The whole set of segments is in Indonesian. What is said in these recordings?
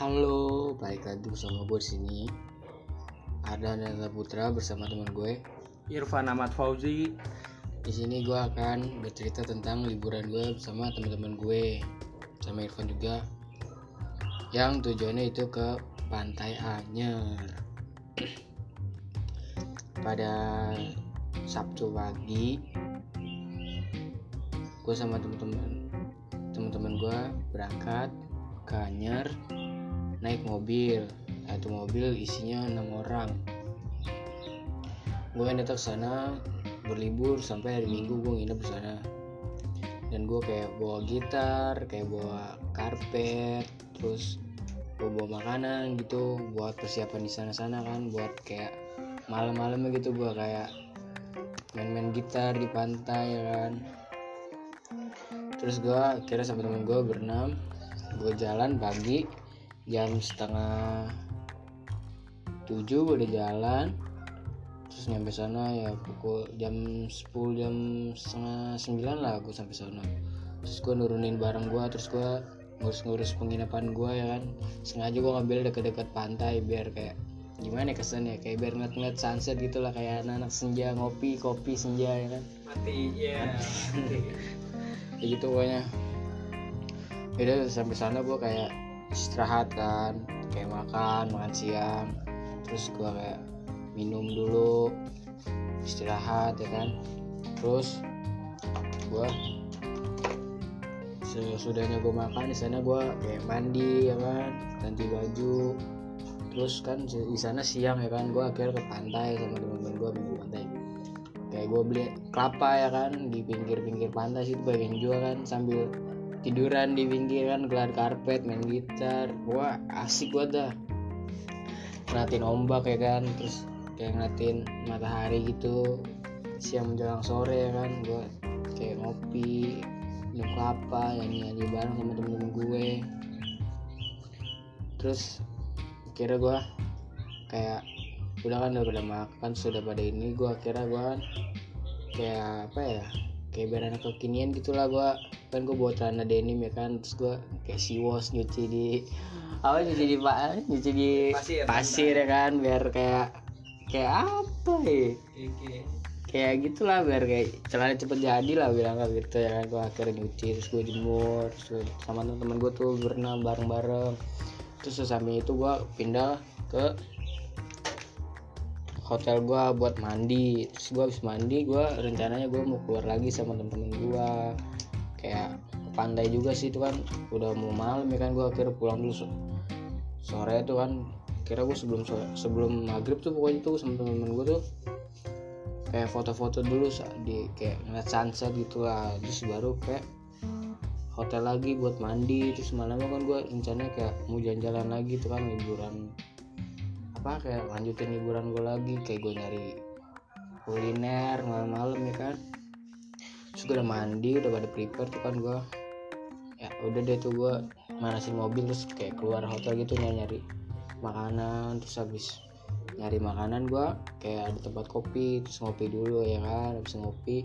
Halo, balik lagi bersama gue di sini. Ada Nanda Putra bersama teman gue. Irfan Ahmad Fauzi Di sini gue akan bercerita tentang liburan gue bersama teman-teman gue, sama Irfan juga. Yang tujuannya itu ke Pantai Anyer. Pada Sabtu pagi, gue sama teman-teman teman-teman gue berangkat ke Anyer naik mobil. Satu mobil isinya enam orang. Gue datang ke sana berlibur sampai hari minggu gue nginep di sana. Dan gue kayak bawa gitar kayak bawa karpet terus gue bawa makanan gitu buat persiapan di sana sana kan buat kayak malam-malamnya gitu gue kayak main-main gitar di pantai ya kan. Terus gue kira sama temen gue berenam gue jalan pagi jam setengah tujuh udah jalan. Terus nyampe sana ya pukul jam 10 jam setengah sembilan lah gue sampai sana. Terus gue nurunin barang gue terus gue ngurus-ngurus penginapan gue ya kan. Sengaja gue ngambil deket-deket pantai biar kayak gimana ya kesannya kayak biar ngeliat-ngeliat sunset gitu lah kayak anak-anak senja ngopi kopi senja ya kan. Mati ya kayak gitu pokoknya. Yaudah sampai sana gue kayak istirahat kan kayak makan makan siang. Terus gue kayak minum dulu istirahat ya kan. Terus gue sesudahnya gue makan di sana gue kayak mandi ya kan. Ganti baju. Terus kan di sana siang ya kan. Gue akhirnya ke pantai sama teman-teman gue di pantai. Kayak gue beli kelapa ya kan di pinggir-pinggir pantai situ bagian juga kan sambil tiduran di pinggir kan gelar karpet main gitar. Wah asik gua dah. Ngeliatin ombak ya kan terus kayak ngeliatin matahari gitu. Siang menjelang sore ya kan gua kayak ngopi minum kelapa nyanyi nyanyi bareng sama temen-temen gue. Terus kira gua kayak udah kan udah pada makan sudah pada ini gua kira gua kan kayak apa ya kayak biar kekinian gitulah gua kan gue bawa celana denim ya kan terus gue kayak siwos nyuci di apa nyuci di pak nyuci di Pasir. pasir ya kan biar kayak kayak apa ya? Kayak gitulah biar kayak celana cepet jadi lah bilang kayak gitu ya kan gue akhirnya nyuci terus gue jemur terus sama temen gue tuh berenam bareng-bareng. Terus sampai itu gue pindah ke hotel gue buat mandi. Terus gue habis mandi gue rencananya gue mau keluar lagi sama temen-temen gue kayak ke pantai juga sih itu kan. Udah mau malam ya kan gue akhirnya pulang dulu so- sore itu kan. Kira gue sebelum so- sebelum maghrib tuh pokoknya tuh sama temen-temen gue tuh kayak foto-foto dulu di kayak ngeliat sunset gitu lah. Terus baru kayak hotel lagi buat mandi. Terus malamnya kan gue rencananya kayak mau jalan-jalan lagi tuh kan liburan apa kayak lanjutin liburan gue lagi. Kayak gue nyari kuliner malam-malam ya kan terus gue udah mandi udah pada prepare tuh kan gue ya udah deh tuh gue manasin mobil terus kayak keluar hotel gitu nyari nyari makanan. Terus habis nyari makanan gue kayak ada tempat kopi terus ngopi dulu ya kan? Habis ngopi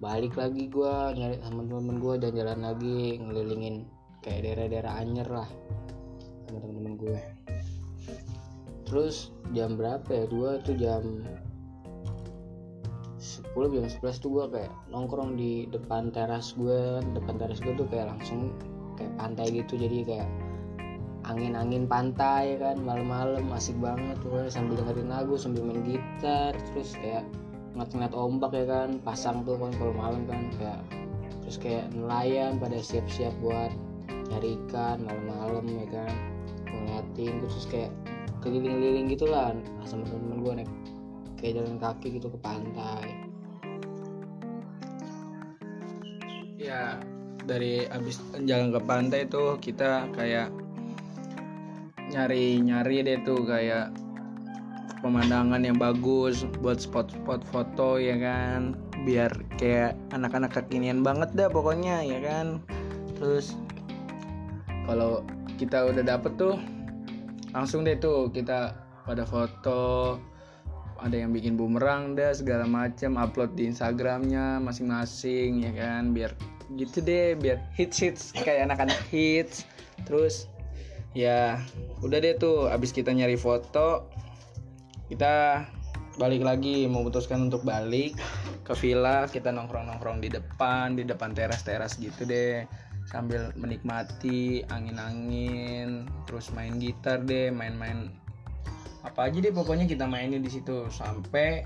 balik lagi gue nyari sama temen-temen gue jalan-jalan lagi ngelilingin kayak daerah-daerah Anyer lah sama temen-temen gue terus jam berapa ya? Dua tuh jam 10 jam 11 tuh gue kayak nongkrong di depan teras gue depan teras gue tuh kayak langsung kayak pantai gitu jadi kayak angin-angin pantai kan malam-malam asik banget. Tuh sambil dengerin lagu sambil main gitar terus kayak ngeliat-ngeliat ombak ya kan pasang tuh kan kalau malam kan kayak terus kayak nelayan pada siap-siap buat nyari ikan malam-malam ya kan ngeliatin terus kayak keliling-keliling gitu lah sama temen-temen gue naik kayak jalan kaki gitu ke pantai ya dari abis jalan ke pantai tuh kita kayak nyari nyari deh tuh kayak pemandangan yang bagus buat spot-spot foto ya kan? Biar kayak anak-anak kekinian banget dah pokoknya ya kan? Terus kalau kita udah dapet tuh langsung deh tuh kita pada foto ada yang bikin bumerang dah segala macam upload di Instagramnya masing-masing ya kan? Biar gitu deh biar hits hits kayak anak-anak hits. Terus ya udah deh tuh abis kita nyari foto kita balik lagi memutuskan untuk balik ke villa kita nongkrong nongkrong di depan di depan teras teras gitu deh. Sambil menikmati angin-angin terus main gitar deh main-main apa aja deh pokoknya kita mainin di situ sampai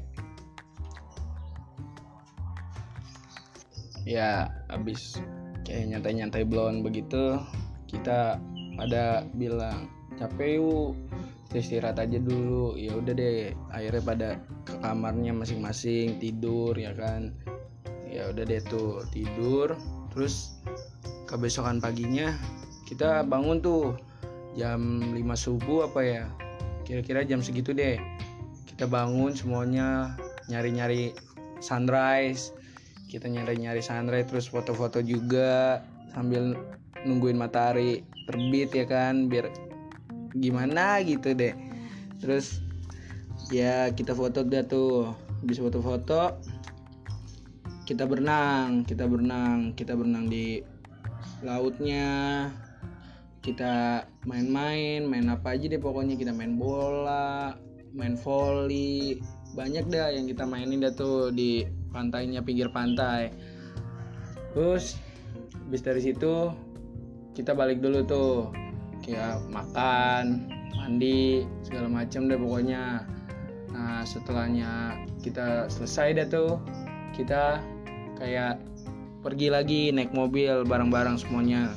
ya abis. Kayak nyantai-nyantai blon begitu kita ada bilang capek yuk istirahat aja dulu. Ya udah deh akhirnya pada ke kamarnya masing-masing tidur ya kan? Ya udah deh tuh tidur. Terus kebesokan paginya kita bangun tuh jam 5 subuh apa ya? Kira-kira jam segitu deh. Kita bangun semuanya nyari-nyari sunrise kita nyari-nyari sunrise terus foto-foto juga sambil nungguin matahari terbit ya kan? Biar gimana gitu deh. Terus ya kita foto dah tuh. Habis foto-foto kita berenang kita berenang kita berenang di lautnya. Kita main-main main apa aja deh pokoknya. Kita main bola main volley banyak dah yang kita mainin dah tuh di pantainya pinggir pantai. Terus habis dari situ kita balik dulu tuh. Kayak makan mandi segala macam deh pokoknya. Nah setelahnya kita selesai dah tuh kita kayak pergi lagi naik mobil bareng-bareng semuanya.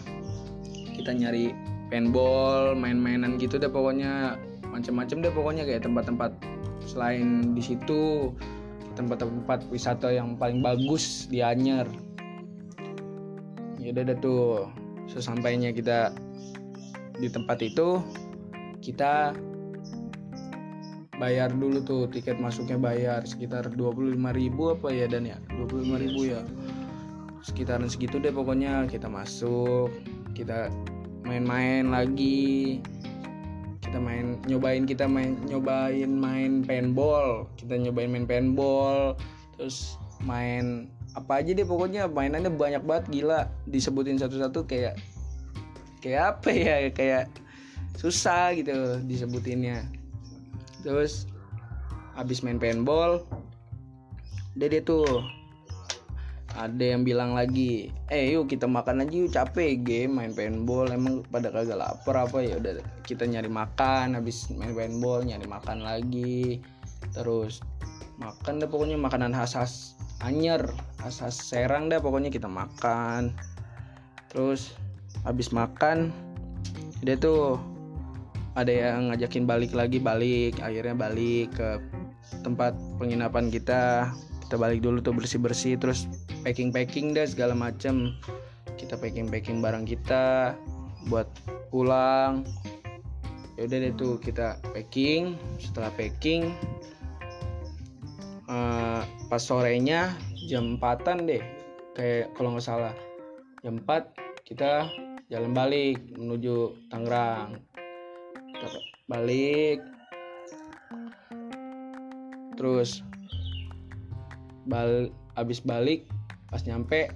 Kita nyari paintball main-mainan gitu deh pokoknya. Macam-macam deh pokoknya kayak tempat-tempat selain di situ tempat-tempat wisata yang paling bagus di Anyer. Ya udah tuh sesampainya kita di tempat itu kita bayar dulu tuh tiket masuknya bayar sekitar 25.000 apa ya dan ya? 25.000 ya. Sekitaran segitu deh pokoknya kita masuk kita main-main lagi kita main nyobain kita main nyobain main paintball. Kita nyobain main paintball terus main apa aja deh pokoknya. Mainannya banyak banget gila. Disebutin satu-satu kayak kayak apa ya? Kayak susah gitu disebutinnya. Terus habis main paintball dia tuh ada yang bilang lagi eh yuk kita makan aja yuk capek game main paintball. Emang pada kagak lapar apa ya udah kita nyari makan habis main paintball nyari makan lagi. Terus makan deh pokoknya makanan khas khas anyer khas khas serang deh pokoknya kita makan. Terus habis makan dia tuh ada yang ngajakin balik lagi balik akhirnya balik ke tempat penginapan kita. Kita balik dulu tuh bersih bersih terus packing packing deh segala macem. Kita packing packing barang kita buat pulang. Ya udah deh tuh kita packing. Setelah packing eh, pas sorenya jam 4an deh. Kayak kalau nggak salah jam 4 kita jalan balik menuju Tangerang. Kita balik. Terus bal abis balik pas nyampe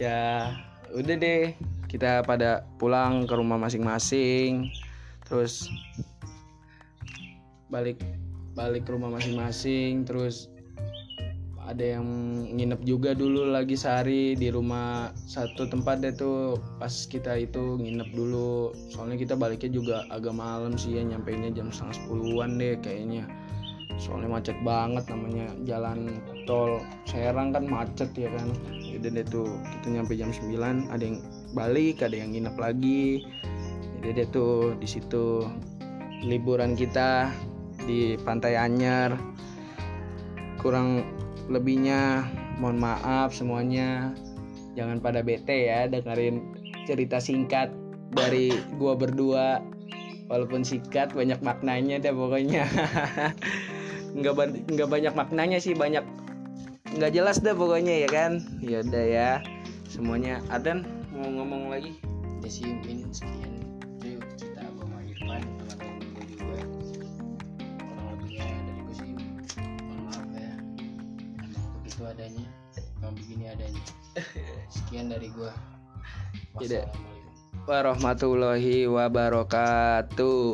ya udah deh kita pada pulang ke rumah masing-masing. Terus balik balik ke rumah masing-masing. Terus ada yang nginep juga dulu lagi sehari di rumah satu tempat deh tuh. Pas kita itu nginep dulu. Soalnya kita baliknya juga agak malam sih ya nyampainya jam setengah sepuluhan deh kayaknya soalnya macet banget namanya jalan tol Serang kan macet ya kan. Jadi deh tuh kita nyampe jam 9 ada yang balik ada yang nginep lagi. Jadi deh tuh di situ liburan kita di Pantai Anyer kurang lebihnya mohon maaf semuanya. Jangan pada bete ya dengerin cerita singkat dari gua berdua. Walaupun singkat banyak maknanya deh pokoknya nggak ba- nggak banyak maknanya sih banyak nggak jelas deh pokoknya ya kan? Ya udah ya semuanya. Adan mau ngomong lagi? Ya sih mungkin sekian itu cerita gue sama Irfan sama temen gue juga. Kurang lebihnya dari gue sih. Mohon maaf ya. Emang begitu adanya emang begini adanya. Sekian dari gue Tidak. warahmatullahi wabarakatuh